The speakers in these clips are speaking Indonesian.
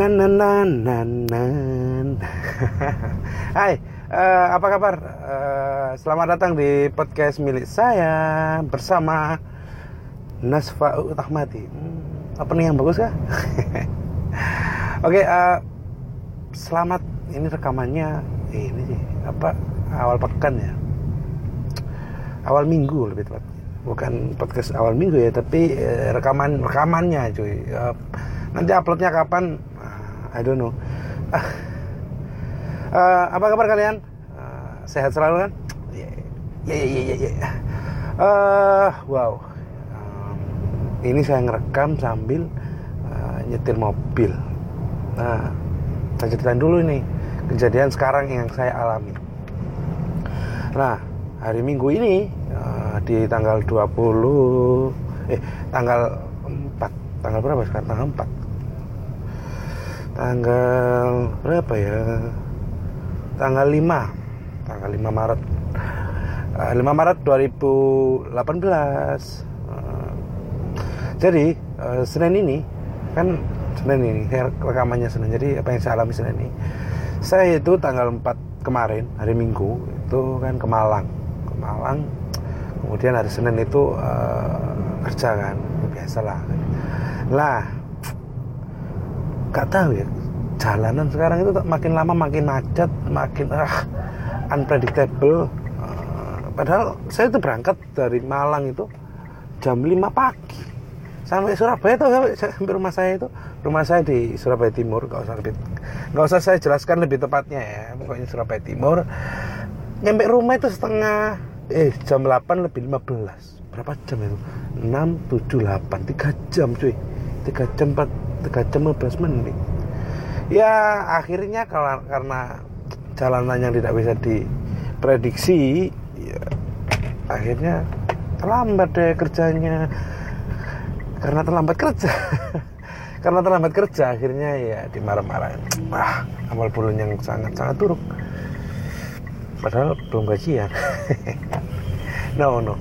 Na na na na na. Hai, eh, apa kabar? Eh, selamat datang di podcast milik saya bersama Nasfa Utahmati. Hmm, apa nih yang bagus kah? Oke, eh, selamat. Ini rekamannya ini sih apa awal pekan ya? Awal minggu lebih tepat. Bukan podcast awal minggu ya, tapi eh, rekaman rekamannya cuy. Eh, nanti uploadnya kapan? I don't know. Eh, apa kabar kalian? Eh, sehat selalu kan? Ya ya ya ya. ya. Wow. Um, ini saya ngerekam sambil eh, nyetir mobil. Nah, saya ceritain dulu nih kejadian sekarang yang saya alami. Nah, hari Minggu ini eh, di tanggal 20 eh tanggal 4. Tanggal berapa sekarang? Tanggal 4. Tanggal berapa ya? Tanggal 5. Tanggal 5 Maret. Eh, 5 Maret 2018. Eh, jadi, eh, Senin ini kan Senin ini rekamannya Senin. Jadi apa yang saya alami Senin ini? Saya itu tanggal 4 kemarin hari Minggu itu kan ke Malang ke Malang kemudian hari Senin itu uh, kerja kan biasalah lah gak tahu ya. Jalanan sekarang itu makin lama makin macet makin ah unpredictable. Uh, padahal saya itu berangkat dari Malang itu jam 5 pagi. Sampai Surabaya itu sampai, sampai rumah saya itu. Rumah saya di Surabaya Timur nggak usah lebih nggak usah saya jelaskan lebih tepatnya ya. Pokoknya Surabaya Timur. Nyampe rumah itu setengah eh jam 8 lebih 15 berapa jam itu? 6 7 8 3 jam cuy. 3 jam 4 3 jam 15 menit ya akhirnya kalau karena jalanan yang tidak bisa diprediksi ya, akhirnya terlambat deh kerjanya. Karena terlambat kerja. Karena terlambat kerja akhirnya ya dimarah-marahin. Wah amal bulan yang sangat sangat buruk. Padahal belum gajian. No no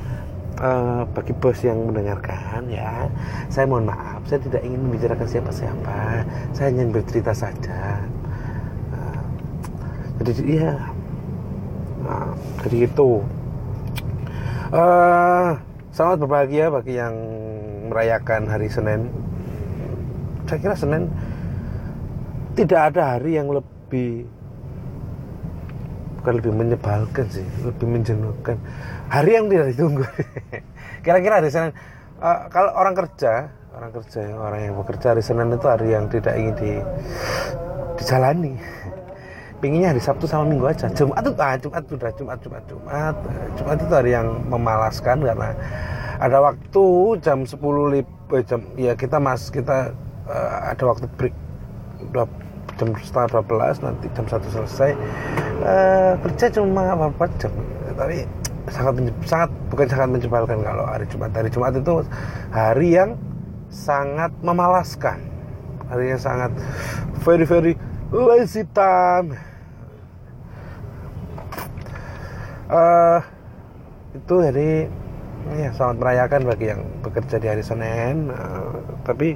Eh, bagi bos yang mendengarkan ya saya mohon maaf saya tidak ingin membicarakan siapa-siapa saya hanya bercerita saja. Eh, jadi ya nah, itu Eh, selamat berbahagia bagi yang merayakan hari Senin. Saya kira Senin tidak ada hari yang lebih bukan lebih menyebalkan sih lebih menjenuhkan. Hari yang tidak ditunggu. Kira-kira hari Senin eh, kalau orang kerja orang kerja orang yang bekerja hari Senin itu hari yang tidak ingin di dijalani. Pinginnya hari Sabtu sama Minggu aja. Jumat itu ah, Jumat sudah Jumat Jumat Jumat. Jumat itu hari yang memalaskan karena ada waktu jam 10 lip eh, jam ya kita mas kita eh, ada waktu break. Jam setengah 12 nanti jam satu selesai Eh, kerja cuma beberapa jam tapi sangat sangat bukan sangat menyebalkan kalau hari Jumat. Hari Jumat itu hari yang sangat memalaskan. Hari yang sangat very very lazy time. Eh itu jadi ya selamat merayakan bagi yang bekerja di hari Senin. Eh, tapi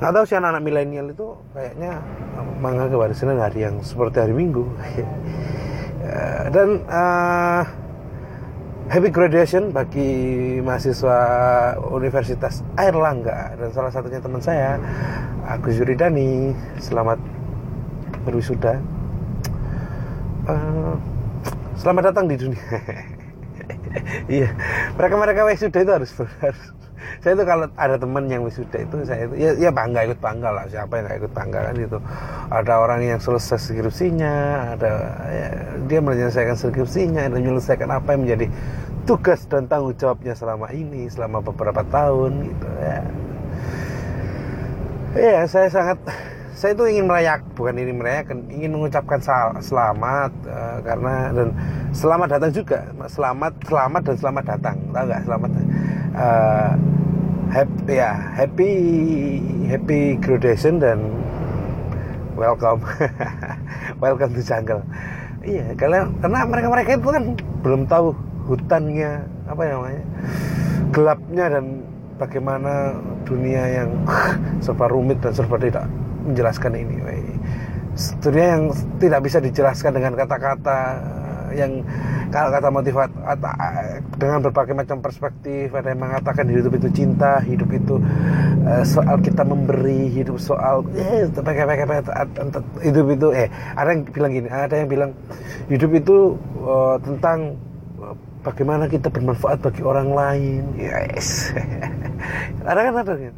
nggak tahu sih anak-anak milenial itu kayaknya menganggap hari Senin hari yang seperti hari Minggu. Dan eh, happy graduation bagi mahasiswa Universitas Airlangga dan salah satunya teman saya Agus Yuridani. Selamat berwisuda. Eh, selamat datang di dunia. Iya mereka mereka wisuda itu harus harus saya itu kalau ada teman yang wisuda itu saya itu ya, ya bangga ikut bangga lah. Siapa yang nggak ikut bangga kan itu ada orang yang selesai skripsinya ada ya, dia menyelesaikan skripsinya dan menyelesaikan apa yang menjadi tugas dan tanggung jawabnya selama ini selama beberapa tahun gitu ya. Iya, saya sangat saya itu ingin merayak, bukan ini merayakan, ingin mengucapkan sal- selamat eh, karena dan selamat datang juga, selamat selamat dan selamat datang, tahu nggak selamat? Eh, happy ya happy happy graduation dan welcome welcome to jungle. Iya, kalian karena mereka mereka itu kan belum tahu hutannya apa namanya gelapnya dan bagaimana dunia yang serba rumit dan serba tidak menjelaskan ini dunia yang tidak bisa dijelaskan dengan kata-kata yang kalau kata motivat dengan berbagai macam perspektif ada yang mengatakan hidup itu cinta hidup itu uh, soal kita memberi hidup soal eh hidup itu eh ada yang bilang gini ada yang bilang hidup itu uh, tentang uh, bagaimana kita bermanfaat bagi orang lain yes. Ada kan ada kan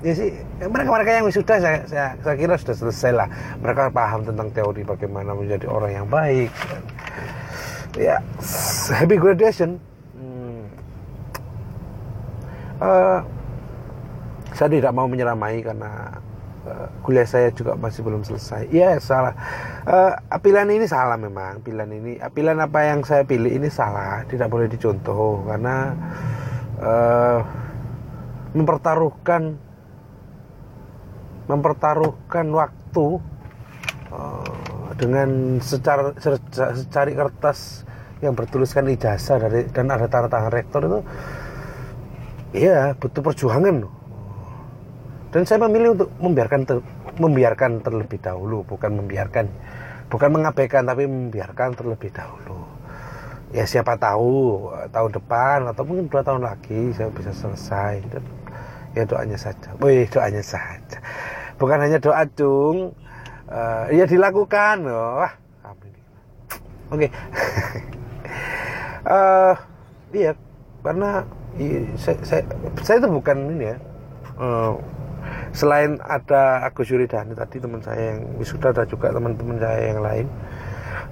ya sih mereka-mereka yang sudah saya, saya, saya kira sudah selesai lah. Mereka paham tentang teori bagaimana menjadi orang yang baik. Ya happy graduation. Uh, saya tidak mau menyeramai karena uh, kuliah saya juga masih belum selesai. Iya salah. Uh, pilihan ini salah memang. Pilihan ini pilihan apa yang saya pilih ini salah. Tidak boleh dicontoh karena uh, mempertaruhkan mempertaruhkan waktu uh, dengan secara secari kertas yang bertuliskan ijazah dari dan ada tanda tangan rektor itu iya butuh perjuangan dan saya memilih untuk membiarkan ter, membiarkan terlebih dahulu bukan membiarkan bukan mengabaikan tapi membiarkan terlebih dahulu. Ya siapa tahu tahun depan atau mungkin dua tahun lagi saya bisa selesai. Dan ya doanya saja. Wih doanya saja bukan hanya doa cung uh, ya dilakukan. Oh, wah oke. Okay. uh, iya karena iya, saya, saya, saya itu bukan ini ya. Uh, selain ada Agus Yuridani tadi teman saya yang wisuda ada juga teman-teman saya yang lain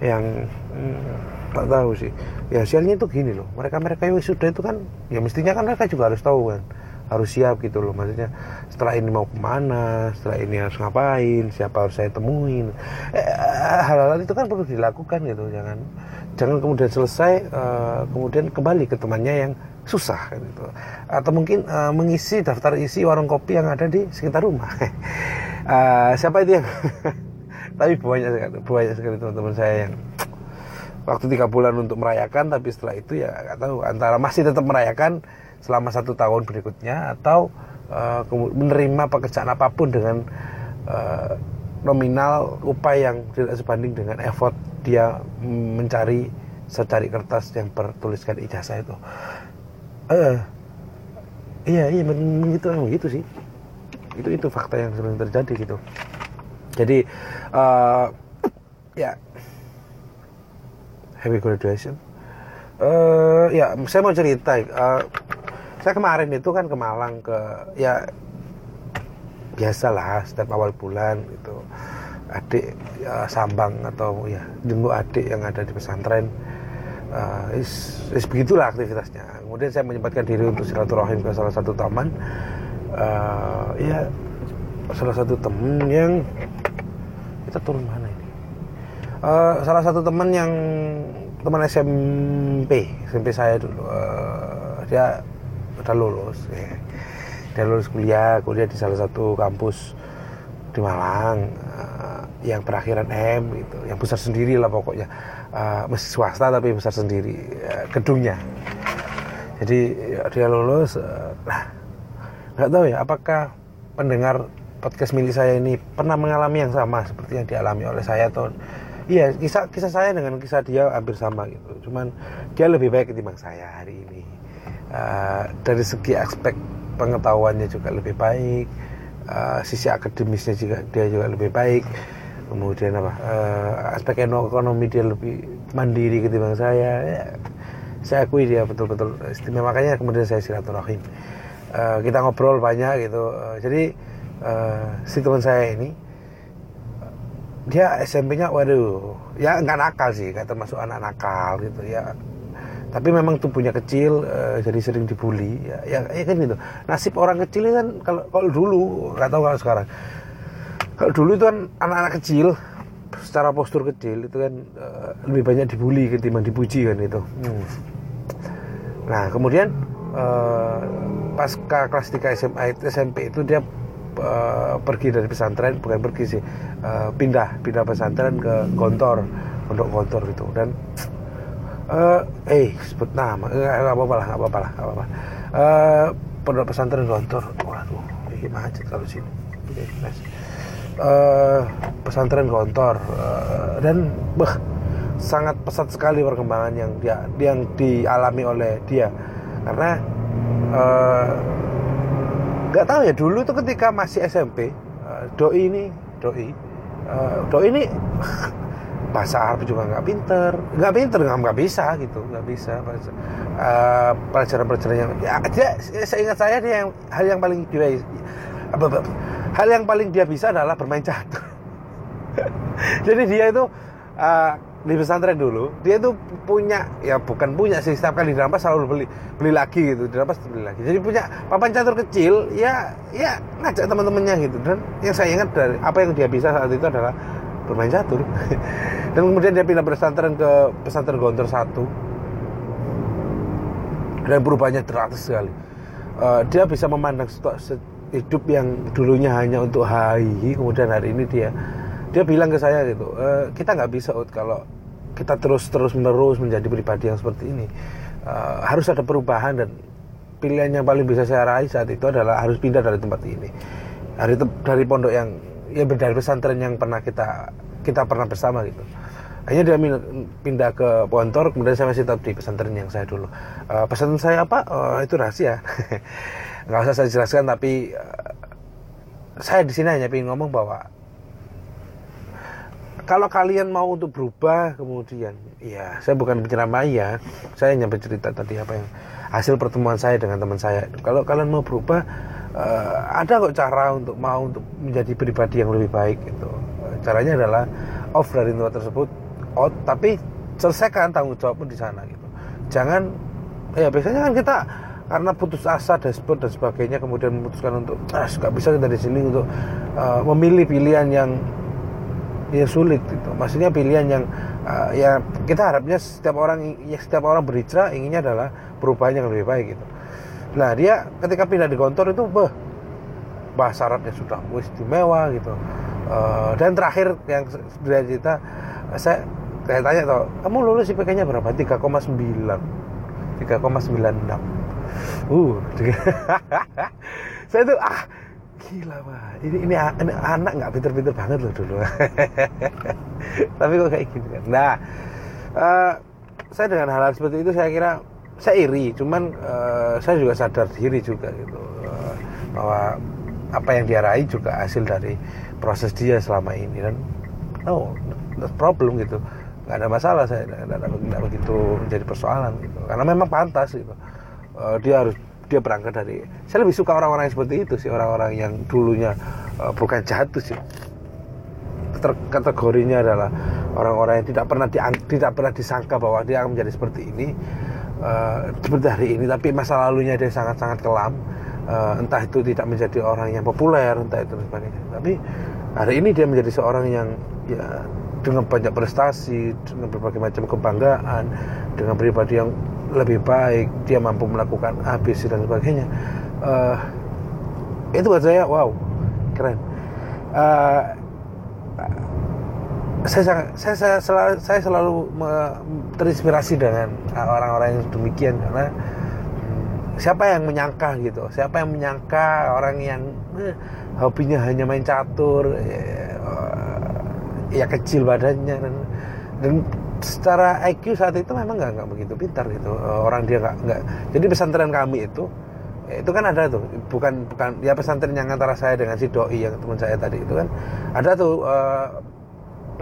yang hmm, tak tahu sih. Ya hasilnya itu gini loh. Mereka mereka yang wisuda itu kan ya mestinya kan mereka juga harus tahu kan harus siap gitu loh. Maksudnya setelah ini mau ke mana setelah ini harus ngapain siapa harus saya temuin. Eh, hal-hal itu kan perlu dilakukan gitu jangan jangan kemudian selesai uh, kemudian kembali ke temannya yang susah gitu. Atau mungkin uh, mengisi daftar isi warung kopi yang ada di sekitar rumah. Uh, siapa itu yang tapi banyak sekali banyak sekali teman-teman saya yang waktu tiga bulan untuk merayakan tapi setelah itu ya nggak tahu antara masih tetap merayakan selama satu tahun berikutnya atau uh, menerima pekerjaan apa pun dengan uh, nominal upah yang tidak sebanding dengan effort dia mencari secari kertas yang bertuliskan ijazah itu. Uh, iya iya begitu begitu sih. Itu itu fakta yang sering terjadi gitu. Jadi uh, ya happy graduation. Uh, ya saya mau cerita. Uh, saya kemarin itu kan ke Malang ke ya biasalah setiap awal bulan itu adik ya, sambang atau ya jenguk adik yang ada di pesantren uh, is, is begitulah aktivitasnya kemudian saya menyempatkan diri untuk silaturahim ke salah satu taman uh, ya salah satu teman yang kita turun mana uh, salah satu teman yang teman SMP SMP saya dulu uh, dia udah lulus ya. dia lulus kuliah kuliah di salah satu kampus di Malang uh, yang perakhiran M gitu yang besar sendiri lah pokoknya uh, masih swasta tapi besar sendiri uh, gedungnya jadi ya, dia lulus nggak tahu ya apakah pendengar podcast milik saya ini pernah mengalami yang sama seperti yang dialami oleh saya atau iya kisah kisah saya dengan kisah dia hampir sama gitu. Cuman dia lebih baik ketimbang saya hari ini. Uh, dari segi aspek pengetahuannya juga lebih baik uh, sisi akademisnya juga dia juga lebih baik. Kemudian apa uh, aspek ekonomi dia lebih mandiri ketimbang saya ya, saya akui dia betul-betul istimewa. Makanya kemudian saya silaturahim. Uh, kita ngobrol banyak gitu. Uh, jadi uh, si teman saya ini dia SMP-nya waduh ya nggak nakal sih kayak termasuk anak nakal gitu ya. Tapi memang tubuhnya kecil uh, jadi sering dibully ya, ya ya kan gitu. Nasib orang kecil kan kalau kalau dulu nggak tahu kalau sekarang. Kalau dulu itu kan anak-anak kecil secara postur kecil itu kan uh, lebih banyak dibully ketimbang dipuji kan itu hmm. nah kemudian uh, pas ke kelas 3 SMA SMP itu dia uh, pergi dari pesantren bukan pergi sih uh, pindah pindah pesantren ke Gontor untuk Gontor gitu. Dan uh, eh sebut nama nggak apa-apa lah nggak apa-apa lah nggak apa-apa. Uh, pondok pesantren Gontor waduh iya macet kalau sini. Oke nice. Uh, pesantren gontor uh, dan bah sangat pesat sekali perkembangan yang dia yang dialami oleh dia. Karena nggak uh, tahu ya dulu tuh ketika masih SMP uh, doi ini doi uh, doi ini bahasa Arab juga nggak pinter. Nggak pinter nggak bisa gitu nggak bisa uh, pelajaran-pelajaran yang ya dia saya ingat saya dia yang hal yang paling dia hal yang paling dia bisa adalah bermain catur. Jadi dia itu uh, di pesantren dulu dia itu punya ya bukan punya sih setiap kali dirampas selalu beli beli lagi gitu dirampas beli lagi. Jadi punya papan catur kecil ya ya ngajak teman-temannya gitu. Dan yang saya ingat dari apa yang dia bisa saat itu adalah bermain catur. Dan kemudian dia pindah pesantren ke pesantren Gontor satu. Dan perubahannya drastis sekali. Uh, dia bisa memandang hidup yang dulunya hanya untuk hai kemudian hari ini dia dia bilang ke saya gitu e, kita nggak bisa ut kalau kita terus terus menerus menjadi pribadi yang seperti ini. Uh, harus ada perubahan dan pilihan yang paling bisa saya raih saat itu adalah harus pindah dari tempat ini. Dari dari pondok yang ya dari pesantren yang pernah kita kita pernah bersama gitu. Hanya dia pindah ke Pontor kemudian saya masih tetap di pesantren yang saya dulu. Uh, pesantren saya apa? Uh, itu rahasia. Nggak usah saya jelaskan tapi uh, saya di sini hanya ingin ngomong bahwa kalau kalian mau untuk berubah kemudian ya saya bukan penceramah ya. Saya hanya bercerita tadi apa yang hasil pertemuan saya dengan teman saya. Kalau kalian mau berubah uh, ada kok cara untuk mau untuk menjadi pribadi yang lebih baik gitu. Caranya adalah off dari tempat tersebut out tapi selesaikan tanggung jawab pun di sana gitu. Jangan ya biasanya kan kita karena putus asa dashboard dan sebagainya kemudian memutuskan untuk ah nggak bisa kita di sini untuk uh, memilih pilihan yang ya sulit gitu. Maksudnya pilihan yang uh, ya kita harapnya setiap orang ya setiap orang berhijrah inginnya adalah perubahan yang lebih baik gitu. Nah dia ketika pindah di kantor itu beh bahasa Arabnya sudah istimewa gitu. Uh, dan terakhir yang sudah cerita saya saya tanya toh kamu lulus IPK-nya berapa? 3,9 3,96 uh saya tuh ah gila pak. Ini ini, ini anak nggak pinter-pinter banget loh dulu. Tapi kok kayak gitu kan? Nah uh, saya dengan hal, hal seperti itu saya kira saya iri. Cuman uh, saya juga sadar diri juga gitu uh, bahwa apa yang dia raih juga hasil dari proses dia selama ini. Dan no problem gitu. Nggak ada masalah saya nggak begitu menjadi persoalan gitu. Karena memang pantas gitu. Uh, dia harus dia berangkat dari saya lebih suka orang-orang yang seperti itu sih orang-orang yang dulunya uh, bukan jatuh sih. Kategorinya adalah orang-orang yang tidak pernah di, tidak pernah disangka bahwa dia akan menjadi seperti ini uh, seperti hari ini. Tapi masa lalunya dia sangat-sangat kelam uh, entah itu tidak menjadi orang yang populer entah itu sebagainya. Tapi hari ini dia menjadi seorang yang ya dengan banyak prestasi dengan berbagai macam kebanggaan dengan pribadi yang lebih baik dia mampu melakukan ABC dan sebagainya. Uh, itu buat saya wow keren. Uh, saya saya saya selalu, saya selalu terinspirasi dengan orang-orang yang demikian karena hmm, siapa yang menyangka gitu siapa yang menyangka orang yang eh, hobinya hanya main catur ya, ya kecil badannya dan, dan secara IQ saat itu memang nggak begitu pintar gitu. Eh, orang dia nggak nggak. Jadi pesantren kami itu itu kan ada tuh. Bukan bukan ya pesantren yang antara saya dengan si doi yang teman saya tadi itu kan. Ada tuh uh,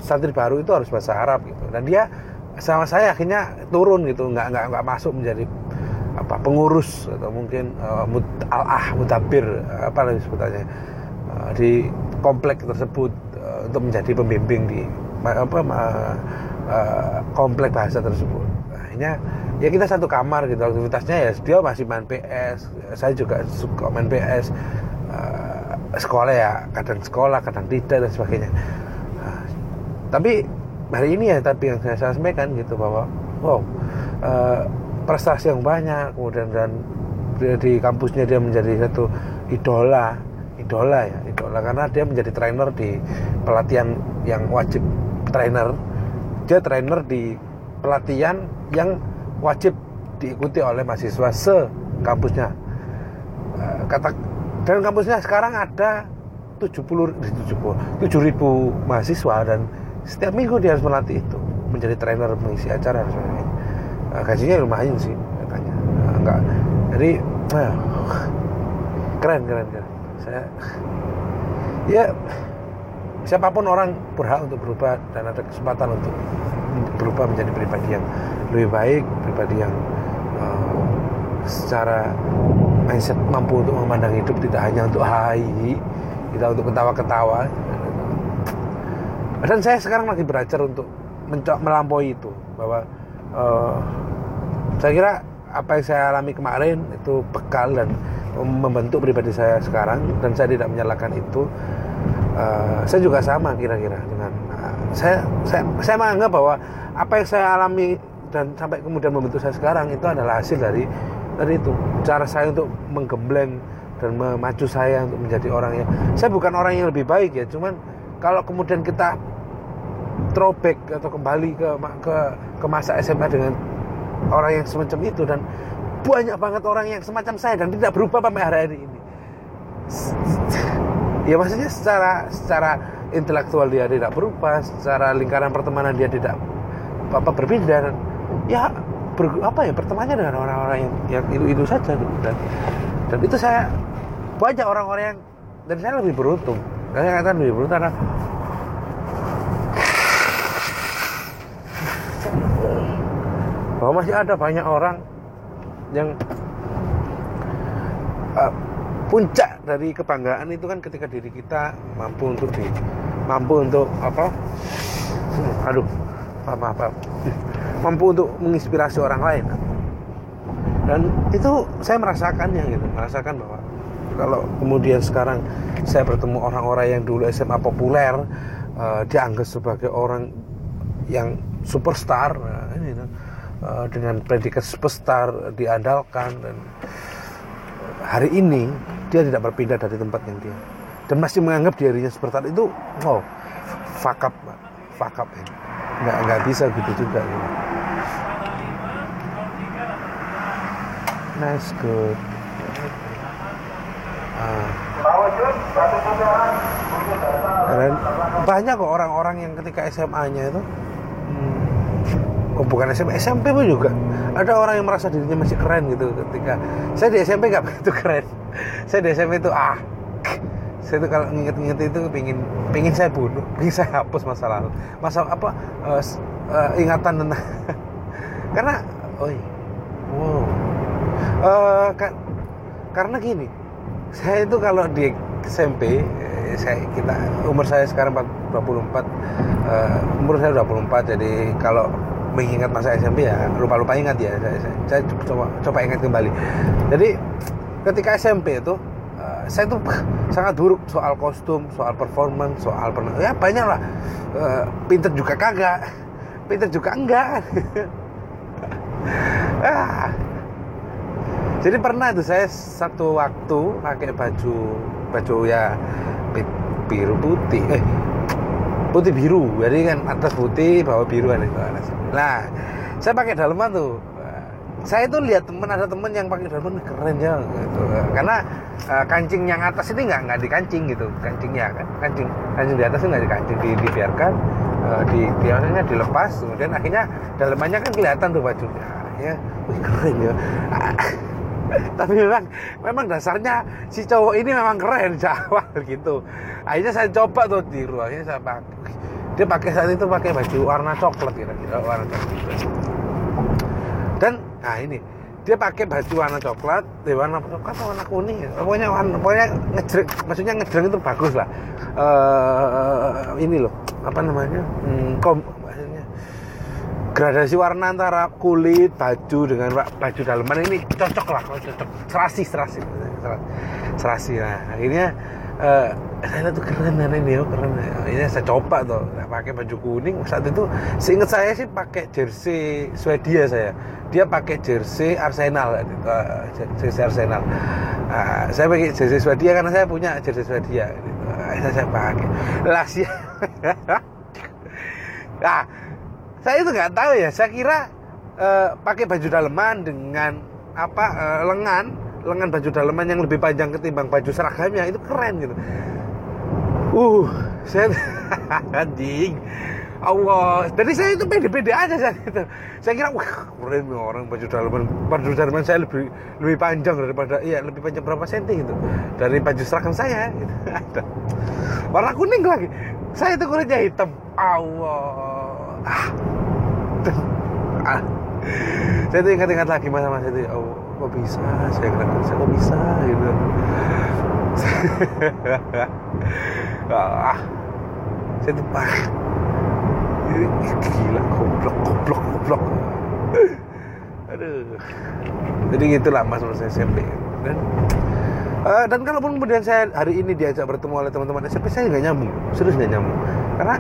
santri baru itu harus bahasa Arab gitu. Dan dia sama saya akhirnya turun gitu. Nggak nggak nggak masuk menjadi apa pengurus atau mungkin uh, mut, al-ah mutabir apa lagi sebutannya uh, di komplek tersebut uh, untuk menjadi pembimbing di apa uh, komplek bahasa tersebut. Akhirnya ya kita satu kamar gitu aktivitasnya ya dia masih main PS, saya juga suka main PS. Uh, eh, sekolah ya kadang sekolah kadang tidak dan sebagainya. Uh, tapi hari ini ya tapi yang saya sampaikan gitu bahwa wow uh, prestasi yang banyak kemudian dan di kampusnya dia menjadi satu idola idola ya idola karena dia menjadi trainer di pelatihan yang wajib trainer dia trainer di pelatihan yang wajib diikuti oleh mahasiswa se kampusnya eh, kata dan kampusnya sekarang ada 70 70 7 ribu mahasiswa dan setiap minggu dia harus melatih itu menjadi trainer mengisi acara nah, gajinya lumayan sih katanya. Nah, enggak. Jadi keren keren keren. Saya ya siapa pun orang berhak untuk berubah dan ada kesempatan untuk berubah menjadi pribadi yang lebih baik pribadi yang uh, secara mindset mampu untuk memandang hidup tidak hanya untuk hai tidak untuk ketawa-ketawa. Dan saya sekarang lagi belajar untuk mencoba melampaui itu bahwa uh, saya kira apa yang saya alami kemarin itu bekal dan membentuk pribadi saya sekarang dan saya tidak menyalahkan itu uh, saya juga sama kira-kira dengan uh, saya saya saya menganggap bahwa apa yang saya alami dan sampai kemudian membentuk saya sekarang itu adalah hasil dari dari itu. Cara saya untuk menggembleng dan memacu saya untuk menjadi orang yang saya bukan orang yang lebih baik ya cuman kalau kemudian kita throwback atau kembali ke ke ke masa SMA dengan orang yang semacam itu dan banyak banget orang yang semacam saya dan tidak berubah sampai hari ini ya maksudnya secara secara intelektual dia tidak berubah secara lingkaran pertemanan dia tidak apa berpindah dan ya ber, apa ya bertemannya dengan orang-orang yang yang itu itu saja gitu. dan dan itu saya banyak orang-orang yang dan saya lebih beruntung saya katakan lebih beruntung karena bahwa masih ada banyak orang yang uh, puncak dari kebanggaan itu kan ketika diri kita mampu untuk di mampu untuk apa? Aduh apa apa mampu untuk menginspirasi orang lain. Dan itu saya merasakannya gitu merasakan bahwa kalau kemudian sekarang saya bertemu orang-orang yang dulu SMA populer uh, dianggap sebagai orang yang superstar nah, ini uh, dengan predikat superstar diandalkan dan hari ini dia tidak berpindah dari tempat yang dia dan masih menganggap dirinya seperti itu wow fakap fakap ini nggak nggak bisa gitu juga gitu. nice good. Dan banyak kok orang-orang yang ketika SMA-nya itu oh bukan SMP SMP pun juga. Ada orang yang merasa dirinya masih keren gitu ketika saya di SMP nggak begitu keren. Saya di SMP itu ah saya tuh kalau nginget-nginget itu pingin pingin saya bunuh pingin saya hapus masa lalu. Masa apa uh, uh, ingatan tentang karena iya. wow. Uh, kan karena gini saya itu kalau di SMP saya kita umur saya sekarang 24 uh, umur saya 24 jadi kalau mengingat masa SMP ya lupa-lupa ingat ya saya, saya, saya coba coba ingat kembali jadi ketika SMP itu saya tuh sangat buruk soal kostum, soal performance, soal pernah ya banyak lah. Uh, pinter juga kagak, pinter juga enggak. ah. Jadi pernah tuh saya satu waktu pakai baju baju ya biru putih, eh putih biru, jadi kan atas putih bawah biru kan itu. Nah, saya pakai daleman tuh. Saya itu lihat temen ada temen yang pakai daleman keren ya gitu. Karena uh, kancing yang atas ini nggak nggak dikancing gitu. Kancingnya kan kancing kancing di atas itu nggak dikancing di, dibiarkan uh, di biasanya dilepas kemudian akhirnya dalemannya kan kelihatan tuh bajunya. Ya wih keren ya. Tapi memang memang dasarnya si cowok ini memang keren awal gitu akhirnya saya coba tuh di ruangnya saya pakai. Dia pakai saat itu pakai baju warna coklat kira-kira warna coklat. Dan nah ini dia pakai baju warna coklat di warna coklat warna kuning ya? pokoknya warna pokoknya ngejreng maksudnya ngejreng itu bagus lah. Uh, ini loh apa namanya? Hmm, kom maksudnya gradasi warna antara kulit baju dengan baju daleman ini cocok lah cocok. Serasi serasi serasi. Nah akhirnya uh, saya tuh keren dan ini oh, keren. Ini saya coba tuh nah, pakai baju kuning. Saat itu seingat saya sih pakai jersey Swedia saya. Dia pakai jersey Arsenal uh, jersey Arsenal. Uh, saya pakai jersey Swedia karena saya punya jersey Swedia. Gitu. uh, saya pakai. Lah sih nah saya itu nggak tahu ya. Saya kira uh, pakai baju daleman dengan apa uh, lengan lengan baju dalaman yang lebih panjang ketimbang baju seragamnya itu keren gitu. Uh saya anjing. Allah. Dari saya itu pede-pede aja saat itu saya kira wah keren orang baju dalaman baju dalaman saya lebih lebih panjang daripada iya lebih panjang berapa senti gitu dari baju seragam saya gitu. warna kuning lagi. Saya itu kulitnya hitam. Allah. Ah, ah. saya tuh ingat-ingat lagi masa-masa itu oh kok bisa? Saya kira saya kok bisa gitu. Ah saya tuh ah, gila goblok goblok goblok. Aduh. Jadi gitulah mas masa SMP dan uh, dan kalaupun kemudian saya hari ini diajak bertemu oleh teman-teman SMP saya nggak nyambung. Serius nggak nyambung. Karena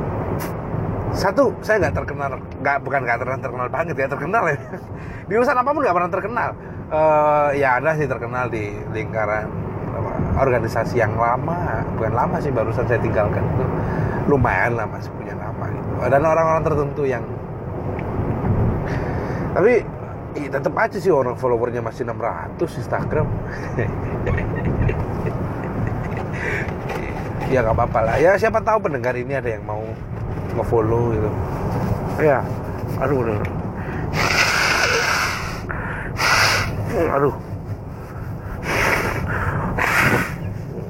satu saya nggak terkenal nggak bukan nggak terkenal terkenal banget ya terkenal ya. Di urusan apa pun nggak pernah terkenal uh, ya ada sih terkenal di lingkaran organisasi yang lama bukan lama sih barusan saya tinggalkan itu. Lumayan lah masih punya nama gitu. Dan orang-orang tertentu yang tapi iya, tetap aja sih orang followernya masih 600 Instagram. Ya nggak apa-apa lah. Ya siapa tahu pendengar ini ada yang mau ngefollow gitu. Ya aduh aduh aduh.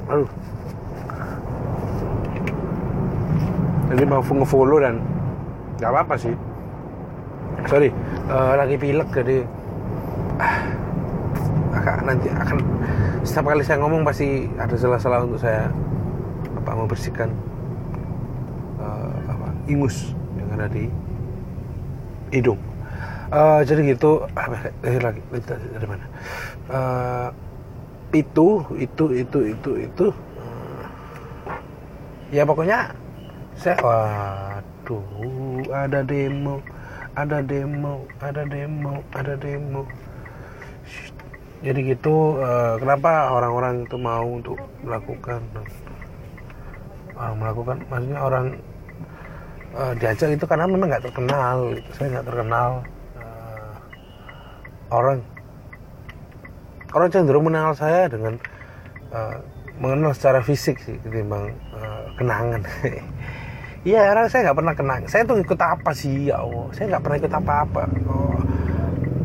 Aduh. Jadi mau ngefollow dan nggak apa-apa sih. Sorry uh, lagi pilek jadi ah, nanti akan setiap kali saya ngomong pasti ada salah-salah untuk saya apa membersihkan uh, apa ingus yang ada di hidung uh, jadi gitu. Apa eh, lagi. Dari mana? Uh, itu itu itu itu itu ya pokoknya saya waduh ada demo ada demo ada demo ada demo. Jadi gitu uh, kenapa orang-orang itu mau untuk melakukan orang melakukan maksudnya orang uh, diajak itu karena memang nggak terkenal saya nggak terkenal orang orang cenderung mengenal saya dengan uh, mengenal secara fisik sih ketimbang uh, kenangan Iya, karena saya nggak pernah kenang. Saya tuh ikut apa sih ya Allah? Saya nggak pernah ikut apa-apa. Oh,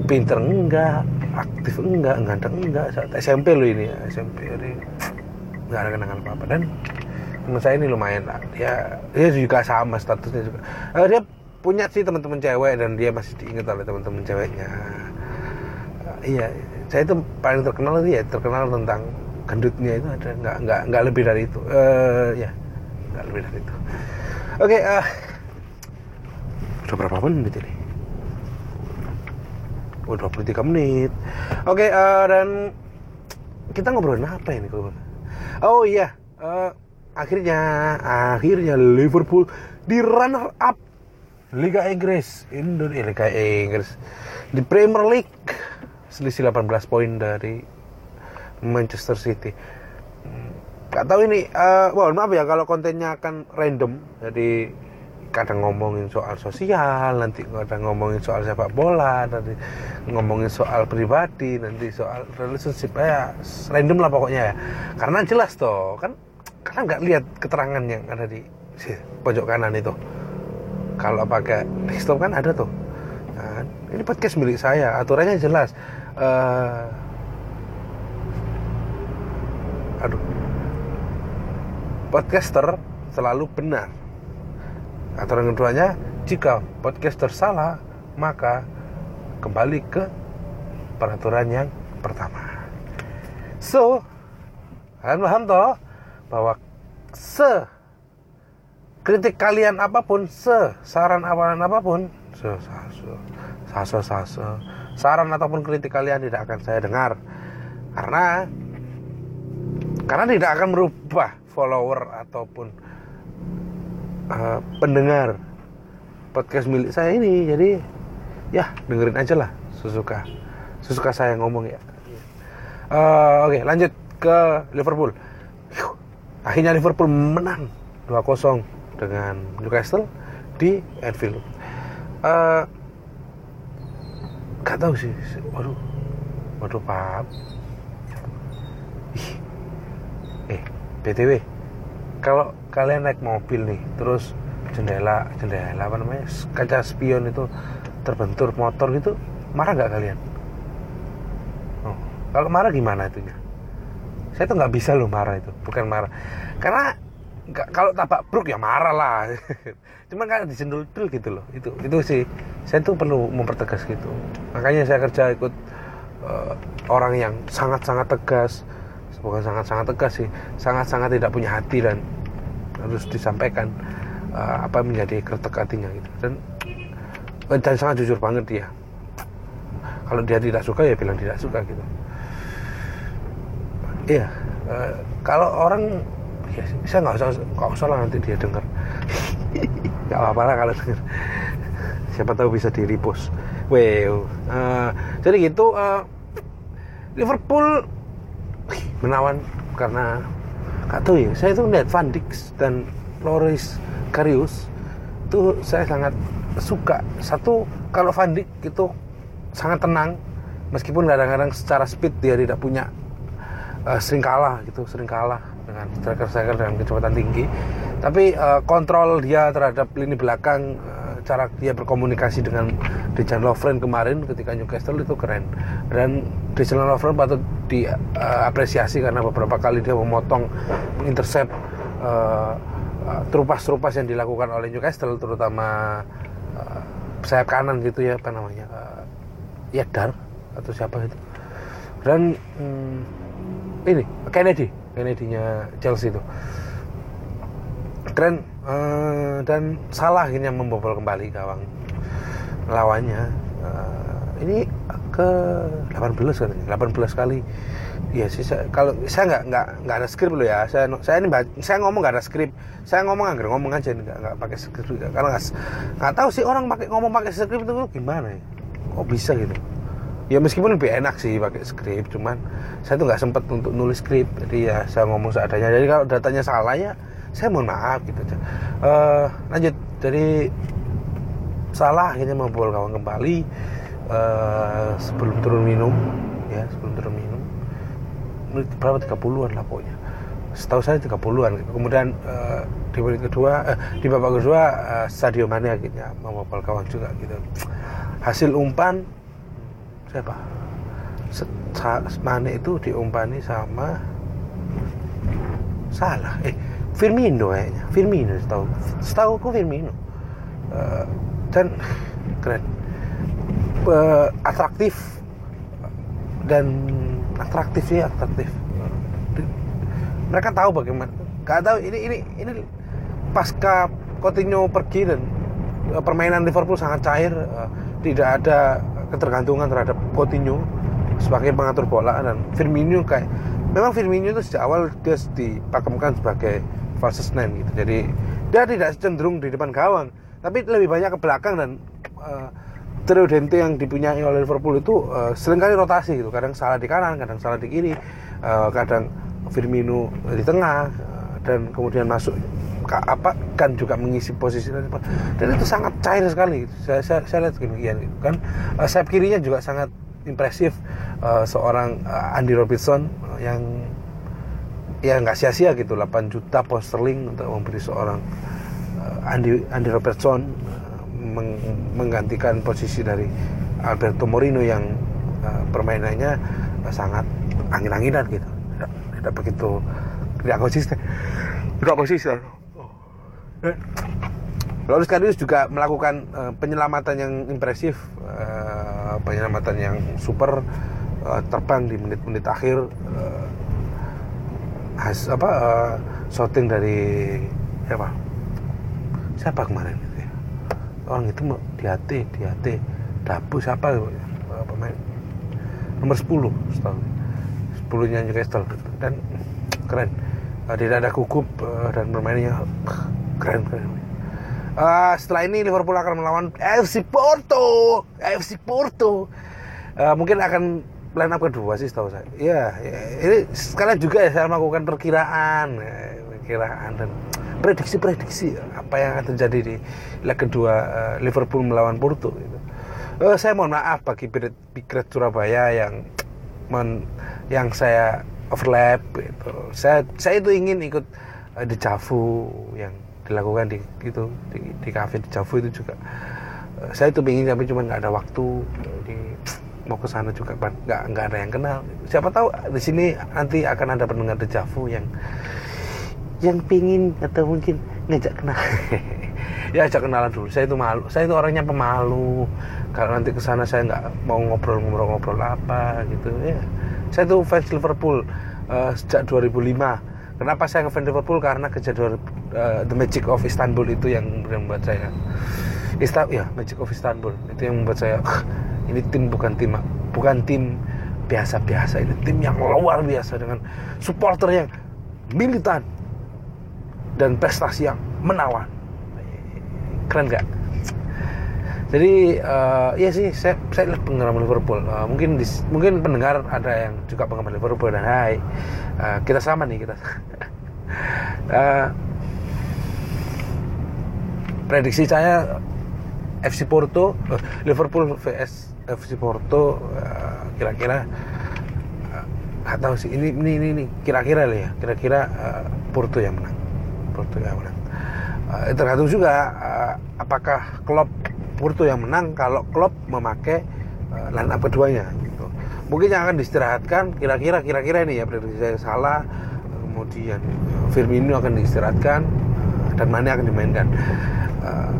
pinter enggak, aktif enggak, ganteng enggak. Saat SMP lo ini ya, SMP jadi nggak ada kenangan apa-apa. Dan teman saya ini lumayan lah. Dia dia juga sama statusnya juga. Uh, dia punya sih teman-teman cewek dan dia masih diingat oleh teman-teman ceweknya. Iya, saya itu paling terkenal dia terkenal tentang gendutnya itu ada nggak nggak nggak lebih dari itu. Uh, ya, nggak lebih dari itu. Oke, okay, uh, udah berapa menit ini? Oh, 23 menit. Oke, okay, uh, dan kita ngobrolin apa ini? Oh iya, uh, akhirnya, akhirnya Liverpool di runner up Liga Inggris, Indonesia, Liga Inggris di Premier League selisih 18 poin dari Manchester City. Nggak tahu ini uh, mohon maaf ya kalau kontennya akan random jadi kadang ngomongin soal sosial nanti kadang ngomongin soal sepak bola nanti ngomongin soal pribadi nanti soal relationship ya random lah pokoknya ya. Karena jelas toh kan karena nggak lihat keterangan yang ada di pojok kanan itu. Kalau pakai desktop kan ada tuh. Nah, ini podcast milik saya aturannya jelas uh, aduh podcaster selalu benar. Aturan keduanya, jika podcaster salah, maka kembali ke peraturan yang pertama. So, kalian paham toh bahwa se kritik kalian apa pun, se saran awalan apa pun, se sase sase saran ataupun kritik kalian tidak akan saya dengar. Karena karena tidak akan merubah follower ataupun uh, pendengar podcast milik saya ini. Jadi ya dengerin aja lah sesuka sesuka saya ngomong ya. Uh, oke okay, lanjut ke Liverpool. Akhirnya Liverpool menang 2-0 dengan Newcastle di Anfield. Uh, gak tahu sih. Waduh. Waduh pak. Ih, eh btw kalau kalian naik mobil nih terus jendela jendela apa namanya kaca spion itu terbentur motor gitu marah nggak kalian? Oh, kalau marah gimana itu saya tuh nggak bisa loh marah itu. Bukan marah. Karena gak, kalau tabak bruk ya marah lah. Cuman kan disendul gitu loh. Itu itu sih. Saya tuh perlu mempertegas gitu. Makanya saya kerja ikut uh, orang yang sangat-sangat tegas. Bukan sangat-sangat tegas sih. Sangat-sangat tidak punya hati dan harus disampaikan uh, apa menjadi kretek hatinya gitu. Dan dan sangat jujur banget dia. Kalau dia tidak suka ya bilang tidak suka gitu. Iya uh, kalau orang ya bisa nggak usah nggak usah lah nanti dia dengar nggak apa-apa lah kalau dengar siapa tahu bisa di repost wow uh, jadi gitu uh, Liverpool menawan karena nggak tahu ya. Saya tuh lihat Van Dijk dan Loris Karius itu saya sangat suka. Satu kalau Van Dijk itu sangat tenang meskipun kadang-kadang secara speed dia tidak punya uh, sering kalah gitu sering kalah dengan striker-striker dengan kecepatan tinggi. Tapi uh, kontrol dia terhadap lini belakang uh, cara dia berkomunikasi dengan Dejan Lovren kemarin ketika Newcastle itu keren. Dan Dejan Lovren patut diapresiasi uh, karena beberapa kali dia memotong mengintercept uh, uh, terupas-terupas yang dilakukan oleh Newcastle terutama uh, sayap kanan gitu ya apa namanya uh, Yedar atau siapa itu. Dan hmm, ini Kennedy Kennedy-nya Chelsea itu. Keren uh, dan salah akhirnya membobol kembali gawang lawannya. Uh, ini ke 18 kan 18 kali. Ya sih saya, kalau saya nggak nggak nggak ada skrip loh ya. Saya saya ini saya ngomong nggak ada skrip. Saya ngomong nggak ngomong aja nggak nggak pakai skrip karena nggak tahu sih orang pakai ngomong pakai skrip itu gimana ya? Kok bisa gitu ya meskipun lebih enak sih pakai skrip cuman saya tuh nggak sempet untuk nulis skrip. Jadi ya saya ngomong seadanya. Jadi kalau datanya salah ya saya mohon maaf gitu uh, lanjut. Dari salah akhirnya membobol kawan kembali uh, sebelum turun minum ya sebelum turun minum. Berapa? 30-an lah pokoknya. Setahu saya 30-an kemudian uh, di menit kedua uh, di babak kedua uh, Sadio Mane akhirnya membobol kawan juga gitu. Hasil umpan siapa? Mane itu diumpani sama salah. Eh Firmino kayaknya. Firmino setahu setahu aku Firmino. Uh, dan keren. Uh, atraktif. Dan atraktif sih atraktif. Mereka tahu bagaimana. Gak tahu ini ini ini pasca Coutinho pergi dan uh, permainan Liverpool sangat cair uh, tidak ada ketergantungan terhadap Coutinho sebagai pengatur bola dan Firmino kayak memang Firmino itu sejak awal dia dipakemkan sebagai false nine gitu. Jadi dia tidak cenderung di depan gawang tapi lebih banyak ke belakang dan uh, trio dente yang dipunyai oleh Liverpool itu uh, sering kali rotasi gitu. Kadang salah di kanan kadang salah di kiri uh, kadang Firmino di tengah uh, dan kemudian masuk apa kan juga mengisi posisi dan, dan itu sangat cair sekali. Saya saya, saya lihat demikian gitu kan. Uh, sayap kirinya juga sangat impresif. Uh, seorang uh, Andy Robertson yang ya nggak sia-sia gitu 8 juta pound sterling untuk memberi seorang uh, Andy Andy Robertson uh, meng, menggantikan posisi dari Alberto Morino yang uh, permainannya uh, sangat angin-anginan gitu. Tidak, tidak begitu tidak konsisten. Tidak konsisten Loris Karius juga melakukan uh, penyelamatan yang impresif, uh, penyelamatan yang super uh, terbang di menit-menit akhir. Uh, has, apa uh, shooting dari siapa? Siapa kemarin itu ya? Orang itu di hati, di hati. Dabu siapa uh, pemain nomor 10 setahu. 10 nya Newcastle dan keren. Uh, tidak ada gugup uh, dan permainannya keren keren. Uh, setelah ini Liverpool akan melawan FC Porto. FC Porto. Uh, mungkin akan line up kedua sih setahu saya. Ya, ya ini sekalian juga ya saya melakukan perkiraan. Perkiraan dan prediksi-prediksi apa yang akan terjadi di leg kedua uh, Liverpool melawan Porto gitu. uh, saya mohon maaf bagi Pigret Surabaya yang men, yang saya overlap gitu. Saya saya itu ingin ikut uh, di Javu yang dilakukan di itu di, di cafe di Javu itu juga. Uh, saya itu ingin tapi cuma nggak ada waktu di mau ke sana juga nggak nggak ada yang kenal. Siapa tahu di sini nanti akan ada pendengar di Javu yang yang pingin atau mungkin ngajak kenal. Ya ajak kenalan dulu. Saya itu malu saya itu orangnya pemalu. Kalau nanti ke sana saya nggak mau ngobrol-ngobrol-ngobrol apa gitu ya. Saya tuh fans Liverpool uh, sejak 2005 kenapa saya ngefans Liverpool? Karena kejadian uh, The Magic of Istanbul itu yang membuat saya Ista ya Magic of Istanbul. Itu yang membuat saya ini tim bukan tim bukan tim biasa-biasa. Ini tim yang luar biasa dengan supporter yang militan dan prestasi yang menawan. Keren gak? Jadi uh, ya sih saya saya penggemar Liverpool. Uh, mungkin di, mungkin pendengar ada yang juga penggemar Liverpool dan hai uh, kita sama nih kita. uh, prediksi saya FC Porto, uh, Liverpool vs FC Porto kira-kira uh, nggak tahu sih ini ini ini, ini kira-kira lah ya kira-kira uh, Porto yang menang Porto yang menang uh, tergantung juga uh, apakah Klopp Porto yang menang kalau Klopp memakai uh, line up keduanya gitu. mungkin yang akan diistirahatkan kira-kira kira-kira ini ya prediksi saya salah kemudian Firmino akan diistirahatkan dan mana akan dimainkan. Uh,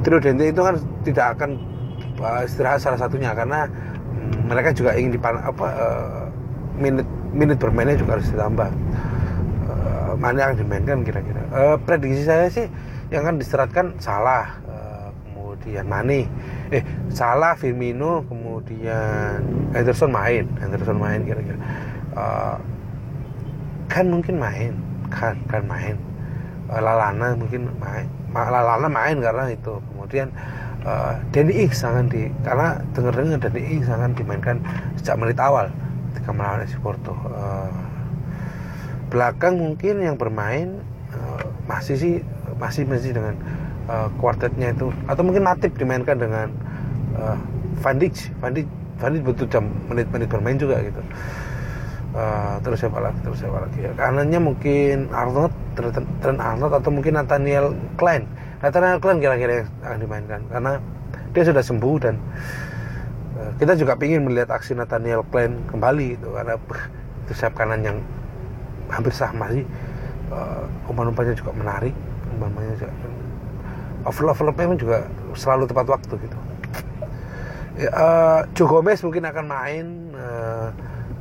Trio itu kan tidak akan uh, istirahat salah satunya karena um, mereka juga ingin dipan apa uh, minute minute bermainnya juga harus ditambah. Mana yang dimainkan kira-kira. Uh, prediksi saya sih yang akan diseratkan salah kemudian Mane eh salah Firmino kemudian Henderson main. Henderson main kira-kira. Uh, kan mungkin main. Kan kan main. Uh, Lalana mungkin main. Lalana main karena itu. Kemudian uh, Danny Ings akan di karena dengar-dengar Danny Ings akan dimainkan sejak menit awal ketika melawan Porto uh, belakang mungkin yang bermain uh, masih sih masih masih dengan uh, itu. Atau mungkin Matip dimainkan dengan uh, Van Dijk Van Dijk Van Dijk butuh jam menit-menit bermain juga gitu. Uh, terus siapa lagi terus siapa lagi ya? Kanannya mungkin Arnold Trent Arnold atau mungkin Nathaniel Klein. Nathaniel Klein kira-kira yang akan dimainkan. Karena dia sudah sembuh dan uh, kita juga ingin melihat aksi Nathaniel Klein kembali itu karena itu sayap kanan yang hampir sama sih. Uh, umpan-umpannya juga menarik. Umpan-umpannya juga overlap-overlapnya juga selalu tepat waktu gitu. Uh, Joe Gomez mungkin akan main uh,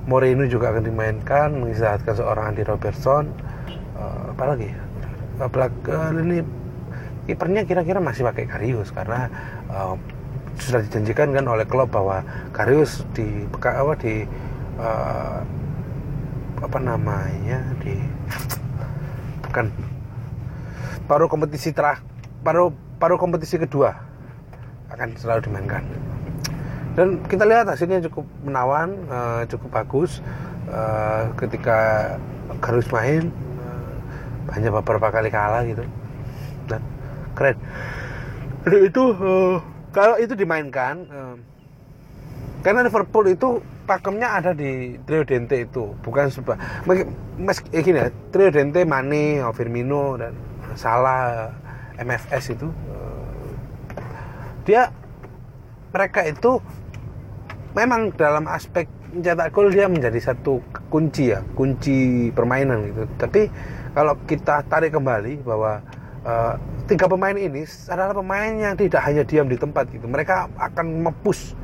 Moreno juga akan dimainkan mengistirahatkan seorang Andy Robertson. Uh, apa lagi uh, uh, ini kipernya kira-kira masih pakai Karius karena uh, sudah dijanjikan kan oleh klub bahwa Karius di apa di uh, apa namanya di bukan paruh kompetisi terah paruh paruh kompetisi kedua akan selalu dimainkan. Dan kita lihat hasilnya cukup menawan uh, cukup bagus uh, ketika Garus main uh, hanya beberapa kali kalah gitu. Dan keren. Dan itu uh, kalau itu dimainkan uh, karena Liverpool itu pakemnya ada di Trio Dente itu bukan sebab mes eh, gini ya Trio Dente Mane Firmino dan Salah MFS itu uh, dia mereka itu memang dalam aspek mencetak gol dia menjadi satu kunci ya kunci permainan gitu. Tapi kalau kita tarik kembali bahwa uh, tiga pemain ini adalah pemain yang tidak hanya diam di tempat gitu. Mereka akan mempush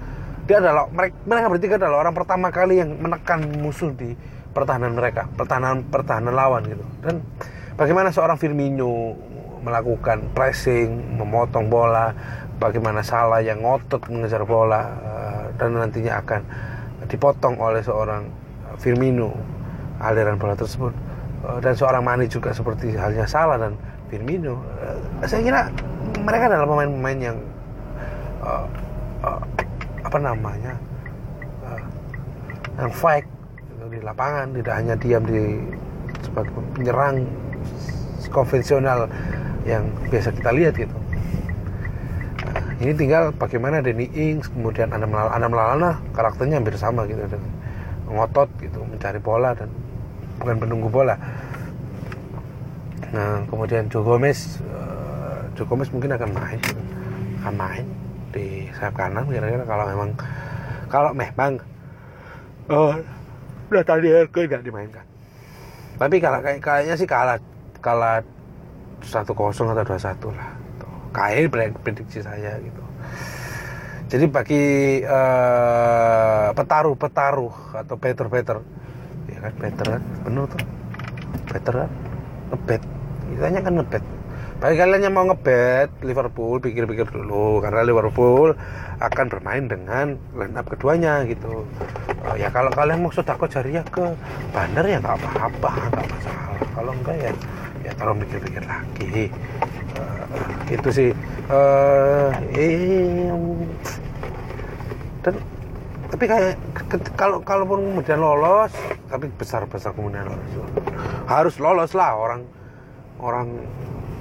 dia adalah mereka, mereka bertiga adalah orang pertama kali yang menekan musuh di pertahanan mereka pertahanan pertahanan lawan gitu. Dan bagaimana seorang Firmino melakukan pressing memotong bola bagaimana salah yang ngotot mengejar bola uh, dan nantinya akan dipotong oleh seorang Firmino aliran bola tersebut. Uh, dan seorang Mane juga seperti halnya salah dan Firmino. Uh, saya kira mereka adalah pemain-pemain yang uh, uh, apa namanya uh, yang fight di lapangan tidak hanya diam di sebagai penyerang konvensional yang biasa kita lihat gitu. Nah, ini tinggal bagaimana Denny Ings kemudian Anam Lalana karakternya hampir sama gitu dan ngotot gitu mencari bola dan bukan menunggu bola. Nah kemudian Joe Gomez uh, Joe Gomez mungkin akan main akan main di sayap kanan kira-kira kalau memang kalau memang uh, udah tadi nggak dimainkan. Tapi kalau kayak kayaknya sih kalah kalah satu kosong atau dua satu lah kayak prediksi saya gitu. Jadi bagi uh, petaruh-petaruh atau better-better ya kan better kan bener tuh. Better kan ngebet. Kitanya kan ngebet. Bagi kalian yang mau ngebet Liverpool pikir-pikir dulu karena Liverpool akan bermain dengan line up keduanya gitu. Uh, ya kalau kalian mau sodako jariah ke bandar ya nggak apa-apa nggak masalah. Kalau enggak ya tolong pikir-pikir lagi. Uh, itu sih. Uh, eh, dan tapi kayak kalau kalaupun kemudian lolos tapi besar besar kemudian lolos. Harus lolos lah orang orang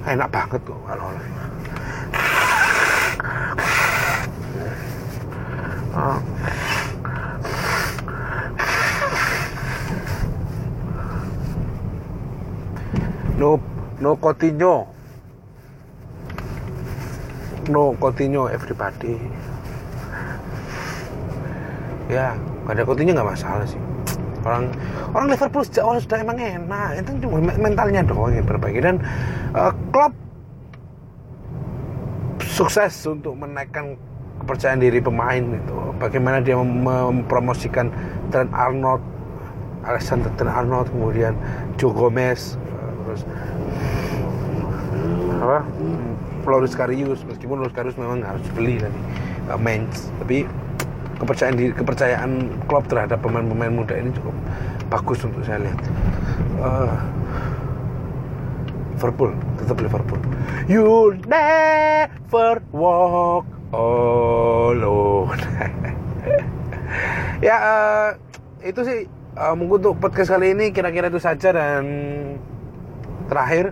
enak banget kok kalau lolos no no Coutinho. No Coutinho everybody. Ya gak ada Coutinho nggak masalah sih. Orang orang Liverpool sejak awal sudah emang enak. Itu cuma mentalnya doang yang berbagai dan uh, Klopp sukses untuk menaikkan kepercayaan diri pemain itu. Bagaimana dia mempromosikan Trent Arnold Alexander Trent Arnold kemudian Joe Gomez terus apa Loris Karius meskipun Loris Karius memang harus beli tadi uh, tapi kepercayaan di kepercayaan klub terhadap pemain-pemain muda ini cukup bagus untuk saya lihat. Uh, Liverpool tetap Liverpool. You never walk alone. Ya uh, itu sih uh, mungkin untuk podcast kali ini kira-kira itu saja dan terakhir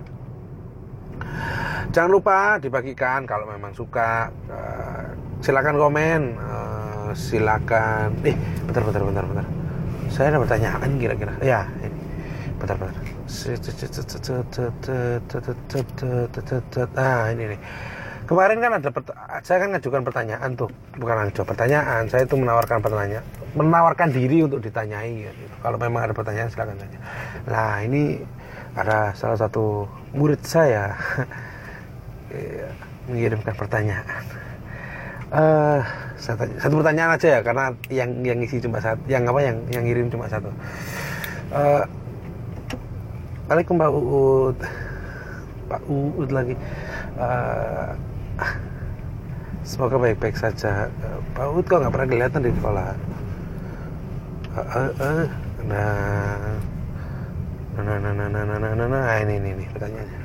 jangan lupa dibagikan kalau memang suka uh, silakan komen uh, silakan eh bentar bentar bentar bentar saya ada pertanyaan kira-kira ya ini bentar bentar ah ini nih kemarin kan ada saya kan ngajukan pertanyaan tuh bukan ngajukan pertanyaan saya itu menawarkan pertanyaan menawarkan diri untuk ditanyai gitu. kalau memang ada pertanyaan silakan tanya nah ini ada salah satu murid saya mengirimkan pertanyaan. Uh, satu pertanyaan aja ya karena yang yang isi cuma satu, yang apa yang yang ngirim cuma satu. Uh, Pak Uud, Pak Uud lagi. Uh, semoga baik-baik saja. Uh, Pak Uud kok nggak pernah kelihatan di sekolah. Uh, uh, uh, nah, nah nah nah nah nah nah nah, nah, nah. ini ini nih pertanyaannya.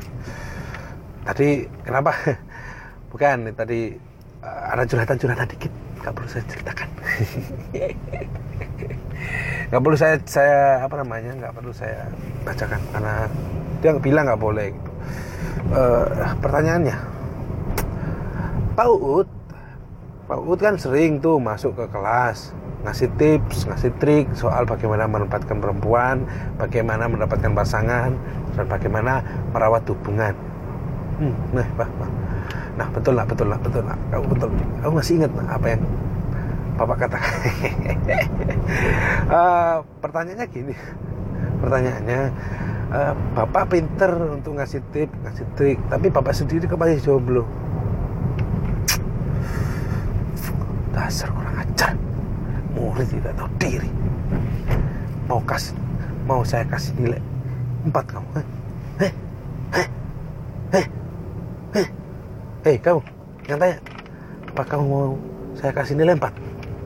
Tadi kenapa? Bukan tadi eh, ada curhatan-curhatan dikit. Gak perlu saya ceritakan. Gak perlu saya saya apa namanya Gak perlu saya bacakan. Karena dia bilang nggak boleh gitu. Uh, pertanyaannya. Pak Uut Pak Uut kan sering tuh masuk ke kelas ngasih tips, ngasih trik soal bagaimana menempatkan perempuan, bagaimana mendapatkan pasangan, dan bagaimana merawat hubungan. Hmm, nah bah, bah. nah betul lah betul lah betul lah. Kamu betul. Kamu masih ingat nah, apa yang bapak katakan uh, pertanyaannya gini. Pertanyaannya uh, bapak pinter untuk ngasih tip ngasih trik tapi bapak sendiri masih jomblo? Dasar murid tidak tahu diri mau kasih mau saya kasih nilai empat kamu eh eh eh eh kamu, yang tanya, apa kamu mau saya kasih nilai 4?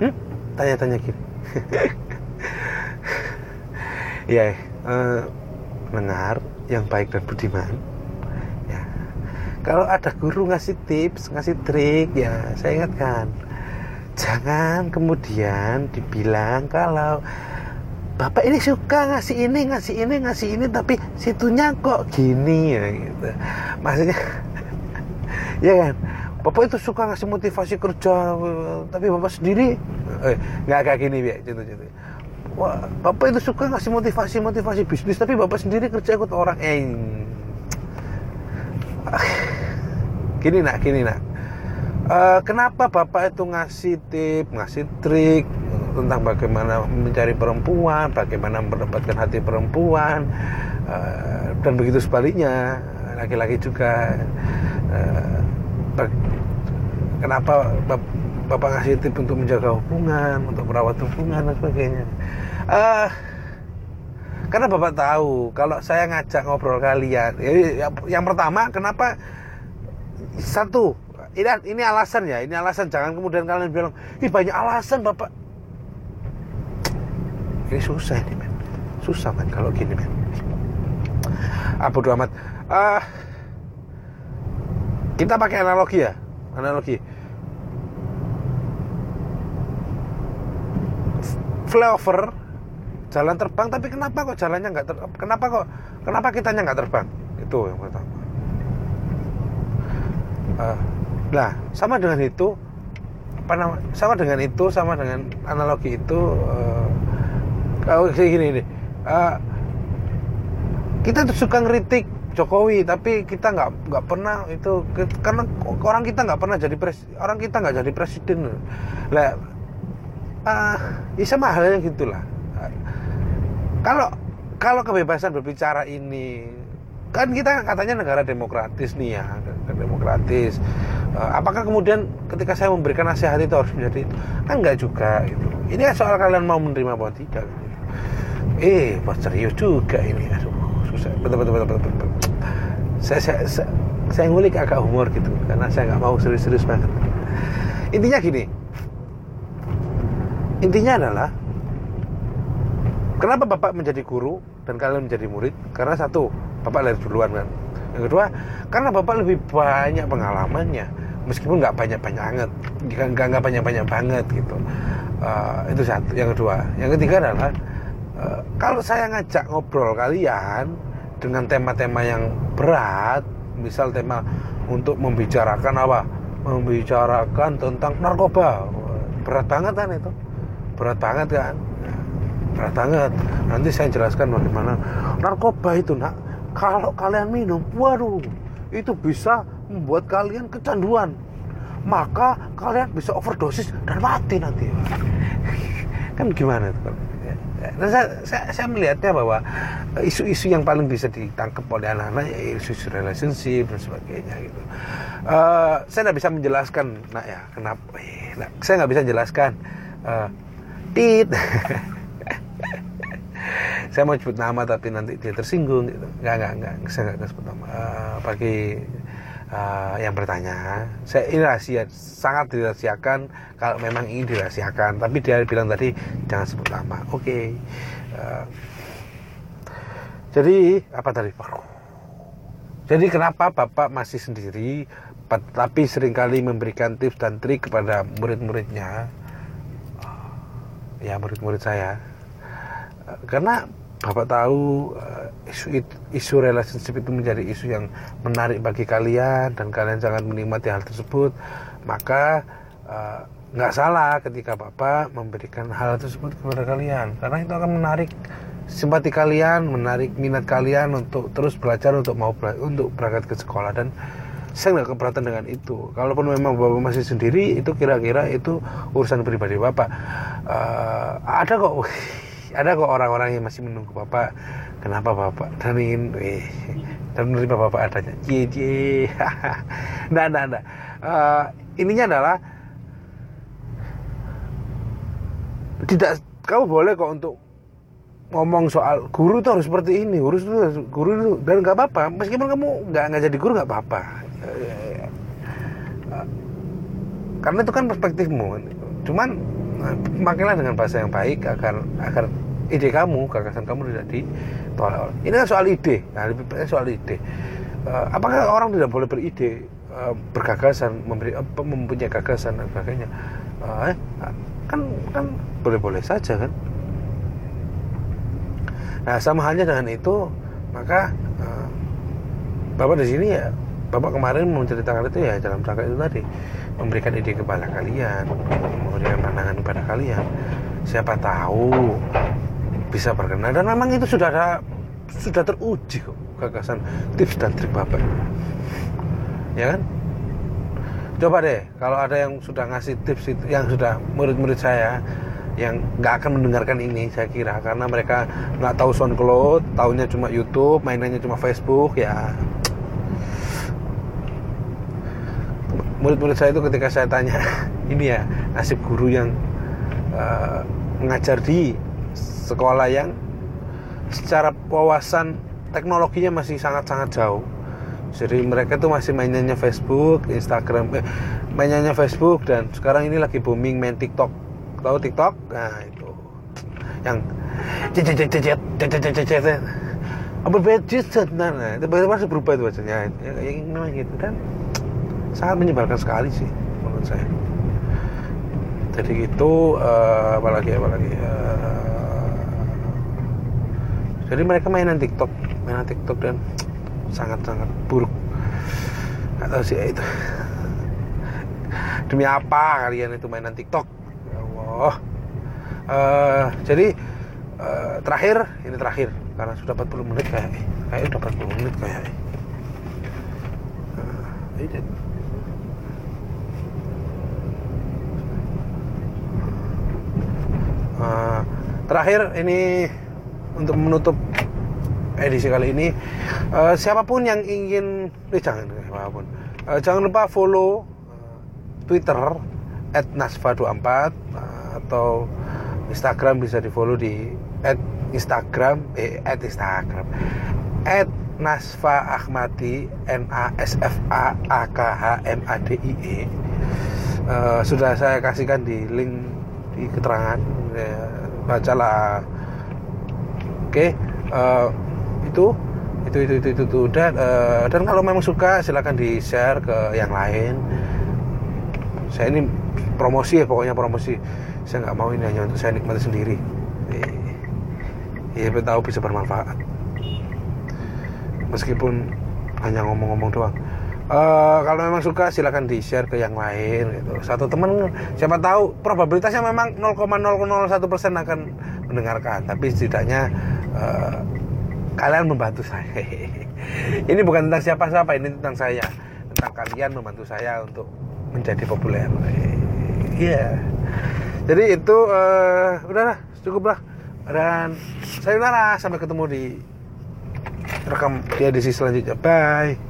Hmm? Tanya-tanya gini. ya, mendengar yang baik dan budiman. Ya. Kalau ada guru ngasih tips, ngasih trik, ya saya ingatkan. Jangan kemudian dibilang kalau Bapak ini suka ngasih ini, ngasih ini, ngasih ini, tapi situnya kok gini ya gitu. Maksudnya ya kan? Bapak itu suka ngasih motivasi kerja tapi bapak sendiri eh, nggak kayak gini ya contoh contoh wah bapak itu suka ngasih motivasi motivasi bisnis tapi bapak sendiri kerja ikut orang eh gini nak gini nak uh, kenapa bapak itu ngasih tip ngasih trik tentang bagaimana mencari perempuan bagaimana mendapatkan hati perempuan uh, dan begitu sebaliknya laki-laki juga uh, kenapa bapak ngasih tip untuk menjaga hubungan untuk merawat hubungan dan sebagainya? Uh, karena bapak tahu kalau saya ngajak ngobrol kalian ya, yang pertama kenapa? Satu ini ini alasan ya ini alasan. Jangan kemudian kalian bilang ih banyak alasan bapak. Ini susah ini men. Susah men kalau gini men. Abu ah, amat. Uh, kita pakai analogi ya analogi. Flyover jalan terbang tapi kenapa kok jalannya nggak ter kenapa kok kenapa kitanya nggak terbang? Itu yang pertama. Uh, nah sama dengan itu sama dengan itu sama dengan analogi itu uh, kalau gini ini uh, kita tuh suka ngeritik Jokowi tapi kita nggak nggak pernah itu karena orang kita nggak pernah jadi pres orang kita nggak jadi presiden. Lah uh, ya sama halnya gitulah. Kalau kalau kebebasan berbicara ini kan kita katanya negara demokratis nih ya demokratis. Uh, apakah kemudian ketika saya memberikan nasihat itu harus menjadi itu? Kan enggak juga gitu. Ini soal kalian mau menerima atau tidak? Gitu. eh pas serius juga ini. Aduh susah. Betul betul betul betul, betul. Saya, saya, saya saya ngulik agak humor gitu karena saya nggak mau serius-serius banget. Intinya gini. Intinya adalah kenapa bapak menjadi guru dan kalian menjadi murid? Karena satu bapak lahir duluan kan? Yang kedua karena bapak lebih banyak pengalamannya meskipun nggak banyak banyak banget nggak nggak banyak banyak banget gitu. Uh, itu satu. Yang kedua. Yang ketiga adalah uh, kalau saya ngajak ngobrol kalian dengan tema-tema yang berat misal tema untuk membicarakan apa? Membicarakan tentang narkoba. Berat banget kan itu? Berat banget kan? Berat banget. Nanti saya jelaskan bagaimana narkoba itu nak kalau kalian minum waduh itu bisa membuat kalian kecanduan maka kalian bisa overdosis dan mati nanti kan gimana itu nah, saya, saya, saya melihatnya bahwa isu-isu yang paling bisa ditangkap oleh anak-anak ya isu-isu relationship dan sebagainya gitu. Uh, saya tidak bisa menjelaskan, nak ya kenapa? Eh, nah, saya nggak bisa menjelaskan uh, tit saya mau sebut nama tapi nanti dia tersinggung gitu. Nggak nggak nggak. Saya nggak sebut nama. Uh, bagi uh, yang bertanya saya ini rahasia sangat dirahasiakan kalau memang ini dirahasiakan. Tapi dia bilang tadi jangan sebut nama. Oke. Okay. uh, jadi apa tadi? Jadi kenapa bapak masih sendiri tapi sering kali memberikan tips dan trik kepada murid-muridnya? Ya murid-murid saya karena bapak tahu eh, isu isu relationship itu menjadi isu yang menarik bagi kalian dan kalian sangat menikmati hal tersebut. Maka eh, nggak uh, salah ketika bapak memberikan hal tersebut kepada kalian. Karena itu akan menarik simpati kalian menarik minat kalian untuk terus belajar untuk mau untuk berangkat ke sekolah. Dan saya nggak keberatan dengan itu. Kalaupun memang bapak masih sendiri itu kira-kira itu urusan pribadi bapak. Uh, ada kok ada kok orang-orang yang masih menunggu bapak kenapa bapak dan ingin eh, dan menerima bapak adanya. Cie cie. Nah nah nah uh, ininya adalah tidak kamu boleh kok untuk ngomong soal guru itu harus seperti ini guru itu guru itu dan nggak apa-apa. Meskipun kamu nggak nggak jadi guru nggak apa-apa. Karena itu kan perspektifmu. Cuman makanya dengan bahasa yang baik agar agar ide kamu gagasan kamu tidak ditolak. Ini kan soal ide. Nah lebih banyak soal ide. Uh, apakah orang tidak boleh beride uh, bergagasan memberi uh, mempunyai gagasan dan sebagainya? Uh, kan kan boleh-boleh saja kan? Nah sama halnya dengan itu maka uh, bapak di sini ya Bapak kemarin menceritakan itu ya dalam rangka itu tadi memberikan ide kepada kalian, memberikan pandangan kepada kalian. Siapa tahu bisa berkenan. Dan memang itu sudah ada sudah teruji kok gagasan tips dan trik bapak. Ya kan? Coba deh kalau ada yang sudah ngasih tips itu yang sudah murid-murid saya yang nggak akan mendengarkan ini saya kira. Karena mereka nggak tahu SoundCloud tahunya cuma YouTube mainannya cuma Facebook ya murid-murid saya itu ketika saya tanya ini ya nasib guru yang uh, mengajar di sekolah yang secara wawasan teknologinya masih sangat-sangat jauh. Jadi mereka tuh masih mainannya Facebook, Instagram, eh, mainannya Facebook dan sekarang ini lagi booming main TikTok. Tahu TikTok? Nah itu. Yang cecet cecet cecet cecet apa beda? Nah, itu berubah itu bacanya ya, yang memang gitu dan sangat menyebalkan sekali sih menurut saya. Jadi gitu uh, apalagi apalagi uh, jadi mereka mainan TikTok mainan TikTok dan sangat sangat buruk tahu sih ya itu. Demi apa kalian itu mainan TikTok? Ya Allah. Uh, jadi uh, terakhir ini terakhir karena sudah 40 menit kayak kayak udah 40 menit kayak. Uh, Uh, terakhir ini untuk menutup edisi kali ini uh, siapa pun yang ingin eh, jangan siapa pun. Uh, jangan lupa follow uh, Twitter @nasfa24 uh, atau Instagram bisa di follow di Instagram eh at Instagram at Nasfa Ahmadi N A S F A A K H M A D I E. Uh, sudah saya kasihkan di link di keterangan ya, bacalah. Oke okay. uh, eh, itu itu itu itu itu, itu. dan uh, dan kalau memang suka silahkan di share ke yang lain. Saya ini promosi ya pokoknya promosi. Saya nggak mau ini hanya untuk saya nikmati sendiri. Ya tahu bisa bermanfaat. Meskipun hanya ngomong-ngomong doang uh, kalau memang suka silahkan di share ke yang lain gitu. Satu teman siapa tahu probabilitasnya memang 0,001 persen akan mendengarkan. Tapi setidaknya uh, kalian membantu saya. Ini bukan tentang siapa-siapa ini tentang saya. Tentang kalian membantu saya untuk menjadi populer. Iya. Yeah. jadi itu uh, udahlah cukup lah. Dan saya sayonara sampai ketemu di rekam di edisi selanjutnya. Bye